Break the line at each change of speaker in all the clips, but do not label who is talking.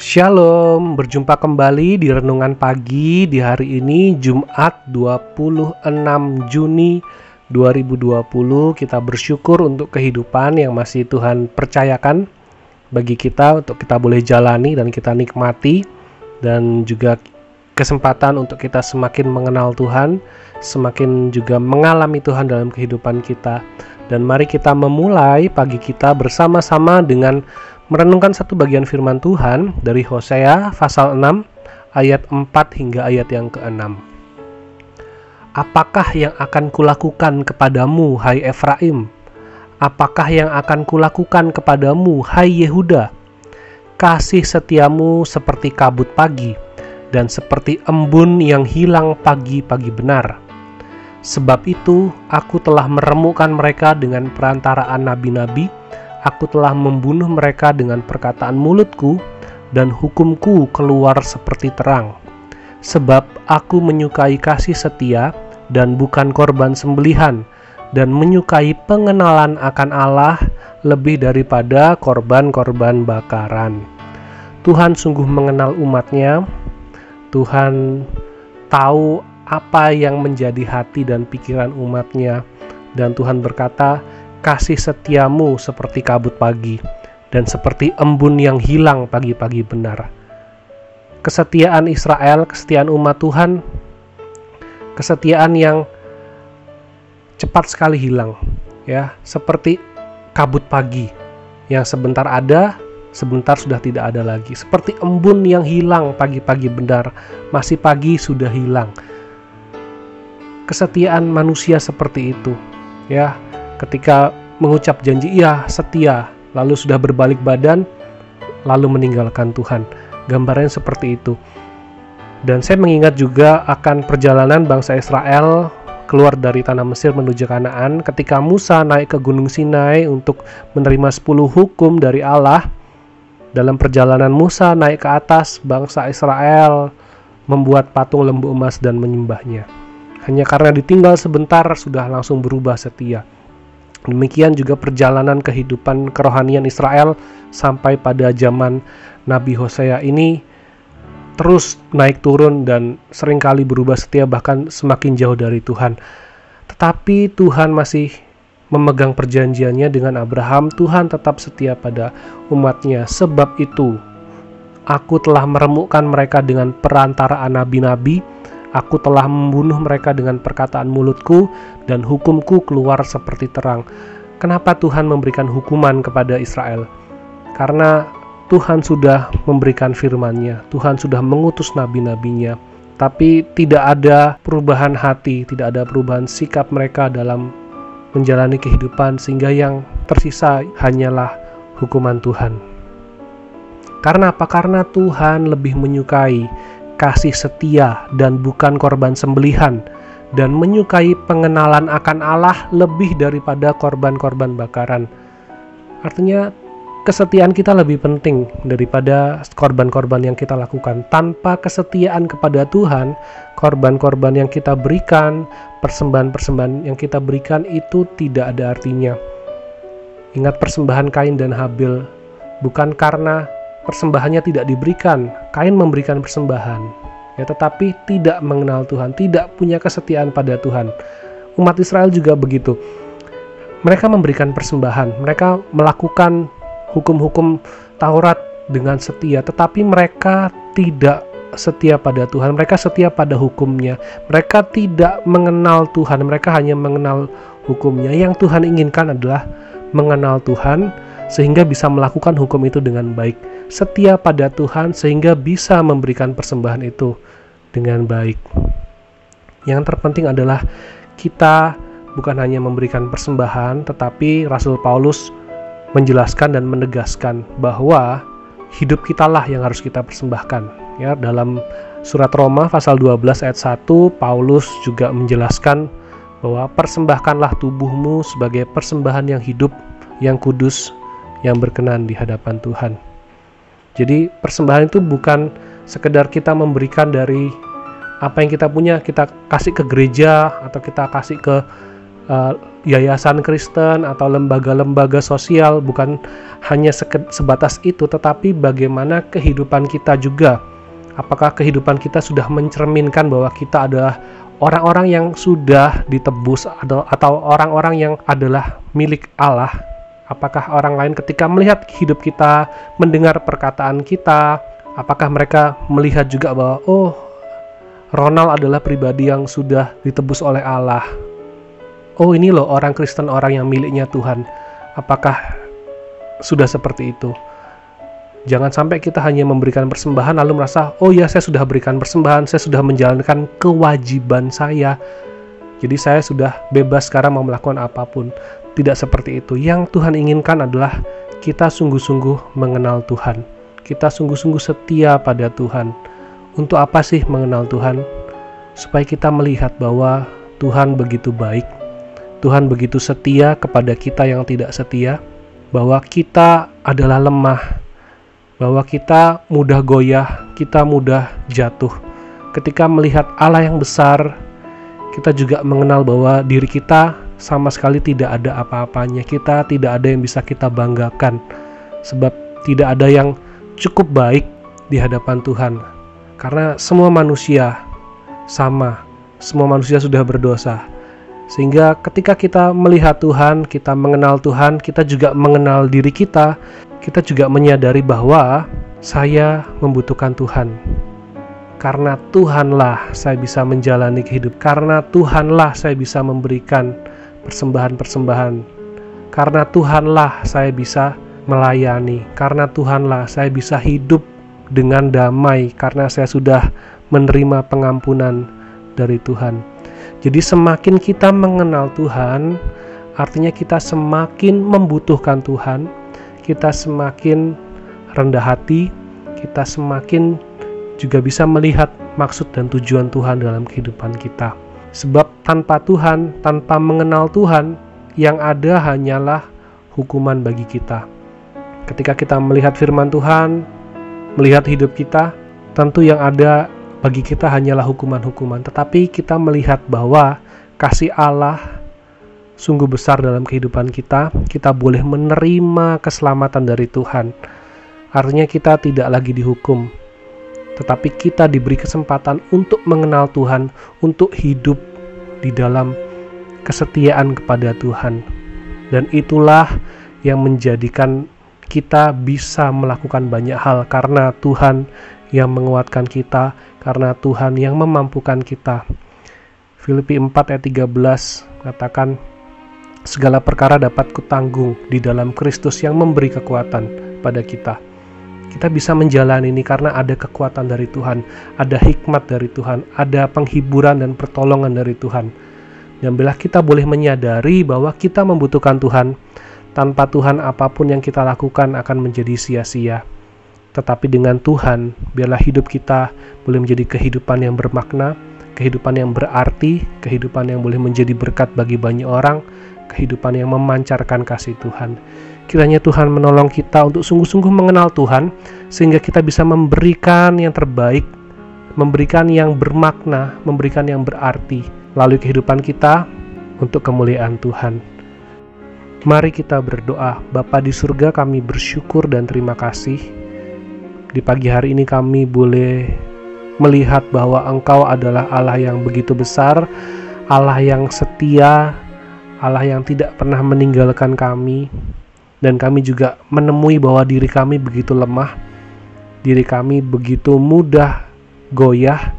Shalom, berjumpa kembali di renungan pagi di hari ini Jumat 26 Juni 2020 Kita bersyukur untuk kehidupan yang masih Tuhan percayakan bagi kita untuk kita boleh jalani dan kita nikmati dan juga kesempatan untuk kita semakin mengenal Tuhan, semakin juga mengalami Tuhan dalam kehidupan kita. Dan mari kita memulai pagi kita bersama-sama dengan merenungkan satu bagian firman Tuhan dari Hosea pasal 6 ayat 4 hingga ayat yang ke-6. Apakah yang akan kulakukan kepadamu, hai Efraim? Apakah yang akan kulakukan kepadamu, hai Yehuda? Kasih setiamu seperti kabut pagi, dan seperti embun yang hilang pagi-pagi benar. Sebab itu, aku telah meremukkan mereka dengan perantaraan nabi-nabi, aku telah membunuh mereka dengan perkataan mulutku, dan hukumku keluar seperti terang. Sebab aku menyukai kasih setia dan bukan korban sembelihan, dan menyukai pengenalan akan Allah lebih daripada korban-korban bakaran. Tuhan sungguh mengenal umatnya, Tuhan tahu apa yang menjadi hati dan pikiran umatnya, dan Tuhan berkata, kasih setiamu seperti kabut pagi dan seperti embun yang hilang pagi-pagi benar. Kesetiaan Israel, kesetiaan umat Tuhan, kesetiaan yang cepat sekali hilang, ya, seperti kabut pagi yang sebentar ada, sebentar sudah tidak ada lagi. Seperti embun yang hilang pagi-pagi benar, masih pagi sudah hilang. Kesetiaan manusia seperti itu, ya ketika mengucap janji iya setia. Lalu sudah berbalik badan lalu meninggalkan Tuhan. Gambarnya seperti itu. Dan saya mengingat juga akan perjalanan bangsa Israel keluar dari tanah Mesir menuju Kanaan. Ketika Musa naik ke Gunung Sinai untuk menerima 10 hukum dari Allah dalam perjalanan Musa naik ke atas bangsa Israel membuat patung lembu emas dan menyembahnya. Hanya karena ditinggal sebentar sudah langsung berubah setia Demikian juga perjalanan kehidupan kerohanian Israel sampai pada zaman Nabi Hosea ini terus naik turun dan sering kali berubah setia bahkan semakin jauh dari Tuhan. Tetapi Tuhan masih memegang perjanjiannya dengan Abraham, Tuhan tetap setia pada umatnya. Sebab itu, aku telah meremukkan mereka dengan perantaraan nabi-nabi, Aku telah membunuh mereka dengan perkataan mulutku, dan hukumku keluar seperti terang. Kenapa Tuhan memberikan hukuman kepada Israel? Karena Tuhan sudah memberikan firman-Nya, Tuhan sudah mengutus nabi-nabinya, tapi tidak ada perubahan hati, tidak ada perubahan sikap mereka dalam menjalani kehidupan, sehingga yang tersisa hanyalah hukuman Tuhan. Karena apa? Karena Tuhan lebih menyukai kasih setia dan bukan korban sembelihan, dan menyukai pengenalan akan Allah lebih daripada korban-korban bakaran. Artinya, kesetiaan kita lebih penting daripada korban-korban yang kita lakukan. Tanpa kesetiaan kepada Tuhan, korban-korban yang kita berikan, persembahan-persembahan yang kita berikan itu tidak ada artinya. Ingat persembahan Kain dan Habil, bukan karena persembahannya tidak diberikan. Kain memberikan persembahan, ya tetapi tidak mengenal Tuhan, tidak punya kesetiaan pada Tuhan. Umat Israel juga begitu. Mereka memberikan persembahan, mereka melakukan hukum-hukum Taurat dengan setia, tetapi mereka tidak setia pada Tuhan, mereka setia pada hukumnya. Mereka tidak mengenal Tuhan, mereka hanya mengenal hukumnya. Yang Tuhan inginkan adalah mengenal Tuhan sehingga bisa melakukan hukum itu dengan baik setia pada Tuhan sehingga bisa memberikan persembahan itu dengan baik. Yang terpenting adalah kita bukan hanya memberikan persembahan, tetapi Rasul Paulus menjelaskan dan menegaskan bahwa hidup kitalah yang harus kita persembahkan. Ya, dalam surat Roma pasal 12 ayat 1 Paulus juga menjelaskan bahwa persembahkanlah tubuhmu sebagai persembahan yang hidup, yang kudus, yang berkenan di hadapan Tuhan. Jadi persembahan itu bukan sekedar kita memberikan dari apa yang kita punya kita kasih ke gereja atau kita kasih ke uh, yayasan Kristen atau lembaga-lembaga sosial bukan hanya sebatas itu tetapi bagaimana kehidupan kita juga. Apakah kehidupan kita sudah mencerminkan bahwa kita adalah orang-orang yang sudah ditebus atau orang-orang yang adalah milik Allah apakah orang lain ketika melihat hidup kita mendengar perkataan kita apakah mereka melihat juga bahwa oh Ronald adalah pribadi yang sudah ditebus oleh Allah oh ini loh orang Kristen orang yang miliknya Tuhan. Apakah sudah seperti itu? Jangan sampai kita hanya memberikan persembahan lalu merasa, oh ya saya sudah berikan persembahan, saya sudah menjalankan kewajiban saya. Jadi saya sudah bebas sekarang mau melakukan apa pun. Tidak seperti itu. Yang Tuhan inginkan adalah kita sungguh-sungguh mengenal Tuhan. Kita sungguh-sungguh setia pada Tuhan. Untuk apa sih mengenal Tuhan? Supaya kita melihat bahwa Tuhan begitu baik, Tuhan begitu setia kepada kita yang tidak setia, bahwa kita adalah lemah, bahwa kita mudah goyah, kita mudah jatuh. Ketika melihat Allah yang besar, kita juga mengenal bahwa diri kita sama sekali tidak ada apa-apanya. Kita tidak ada yang bisa kita banggakan, sebab tidak ada yang cukup baik di hadapan Tuhan, karena semua manusia sama, semua manusia sudah berdosa sehingga ketika kita melihat Tuhan, kita mengenal Tuhan, kita juga mengenal diri kita, kita juga menyadari bahwa saya membutuhkan Tuhan. Karena Tuhanlah saya bisa menjalani kehidupan. Karena Tuhanlah saya bisa memberikan persembahan-persembahan. Karena Tuhanlah saya bisa melayani. Karena Tuhanlah saya bisa hidup dengan damai karena saya sudah menerima pengampunan dari Tuhan. Jadi semakin kita mengenal Tuhan, artinya kita semakin membutuhkan Tuhan, kita semakin rendah hati, kita semakin juga bisa melihat maksud dan tujuan Tuhan dalam kehidupan kita. Sebab tanpa Tuhan, tanpa mengenal Tuhan, yang ada hanyalah hukuman bagi kita. Ketika kita melihat firman Tuhan, melihat hidup kita, tentu yang ada bagi kita hanyalah hukuman-hukuman, tetapi kita melihat bahwa kasih Allah sungguh besar dalam kehidupan kita. Kita boleh menerima keselamatan dari Tuhan. Artinya kita tidak lagi dihukum, tetapi kita diberi kesempatan untuk mengenal Tuhan, untuk hidup di dalam kesetiaan kepada Tuhan. Dan itulah yang menjadikan kita bisa melakukan banyak hal karena Tuhan yang menguatkan kita, karena Tuhan yang memampukan kita. Filipi 4 ayat 13 katakan, Segala perkara dapat kutanggung di dalam Kristus yang memberi kekuatan pada kita. Kita bisa menjalani ini karena ada kekuatan dari Tuhan, ada hikmat dari Tuhan, ada penghiburan dan pertolongan dari Tuhan. Dan bila kita boleh menyadari bahwa kita membutuhkan Tuhan, tanpa Tuhan apa pun yang kita lakukan akan menjadi sia-sia tetapi dengan Tuhan, biarlah hidup kita boleh menjadi kehidupan yang bermakna, kehidupan yang berarti, kehidupan yang boleh menjadi berkat bagi banyak orang, kehidupan yang memancarkan kasih Tuhan. Kiranya Tuhan menolong kita untuk sungguh-sungguh mengenal Tuhan, sehingga kita bisa memberikan yang terbaik, memberikan yang bermakna, memberikan yang berarti melalui kehidupan kita untuk kemuliaan Tuhan. Mari kita berdoa, Bapa di surga kami bersyukur dan terima kasih di pagi hari ini kami boleh melihat bahwa Engkau adalah Allah yang begitu besar, Allah yang setia, Allah yang tidak pernah meninggalkan kami, dan kami juga menemui bahwa diri kami begitu lemah, diri kami begitu mudah goyah,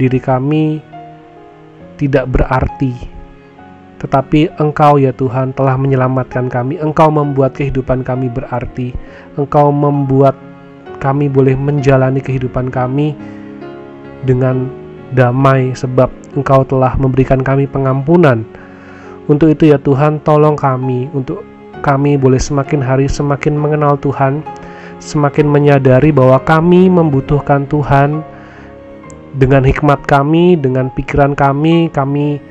diri kami tidak berarti. Tetapi Engkau ya Tuhan telah menyelamatkan kami, Engkau membuat kehidupan kami berarti, Engkau membuat kami boleh menjalani kehidupan kami dengan damai sebab Engkau telah memberikan kami pengampunan. Untuk itu ya Tuhan, tolong kami untuk kami boleh semakin hari semakin mengenal Tuhan, semakin menyadari bahwa kami membutuhkan Tuhan dengan hikmat kami, dengan pikiran kami, kami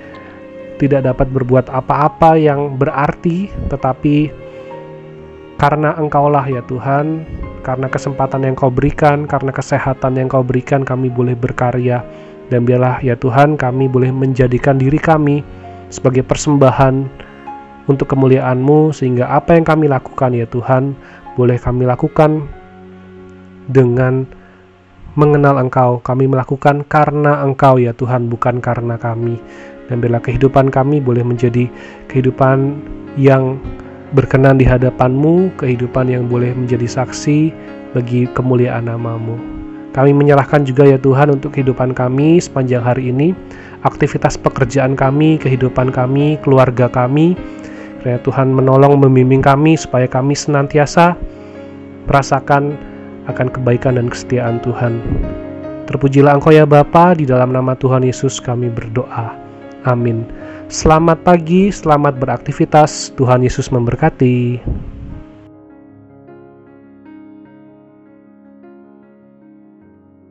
tidak dapat berbuat apa-apa yang berarti, tetapi karena Engkaulah ya Tuhan, karena kesempatan yang Kau berikan, karena kesehatan yang Kau berikan, kami boleh berkarya. Dan biarlah ya Tuhan, kami boleh menjadikan diri kami sebagai persembahan untuk kemuliaan-Mu sehingga apa yang kami lakukan ya Tuhan boleh kami lakukan dengan mengenal Engkau. Kami melakukan karena Engkau ya Tuhan, bukan karena kami. Dan bila kehidupan kami boleh menjadi kehidupan yang berkenan di hadapan-Mu, kehidupan yang boleh menjadi saksi bagi kemuliaan namamu. Kami menyerahkan juga ya Tuhan untuk kehidupan kami sepanjang hari ini, aktivitas pekerjaan kami, kehidupan kami, keluarga kami. Kiranya Tuhan menolong membimbing kami supaya kami senantiasa merasakan akan kebaikan dan kesetiaan Tuhan. Terpujilah Engkau ya Bapa, di dalam nama Tuhan Yesus kami berdoa. Amin. Selamat pagi, selamat beraktivitas. Tuhan Yesus memberkati.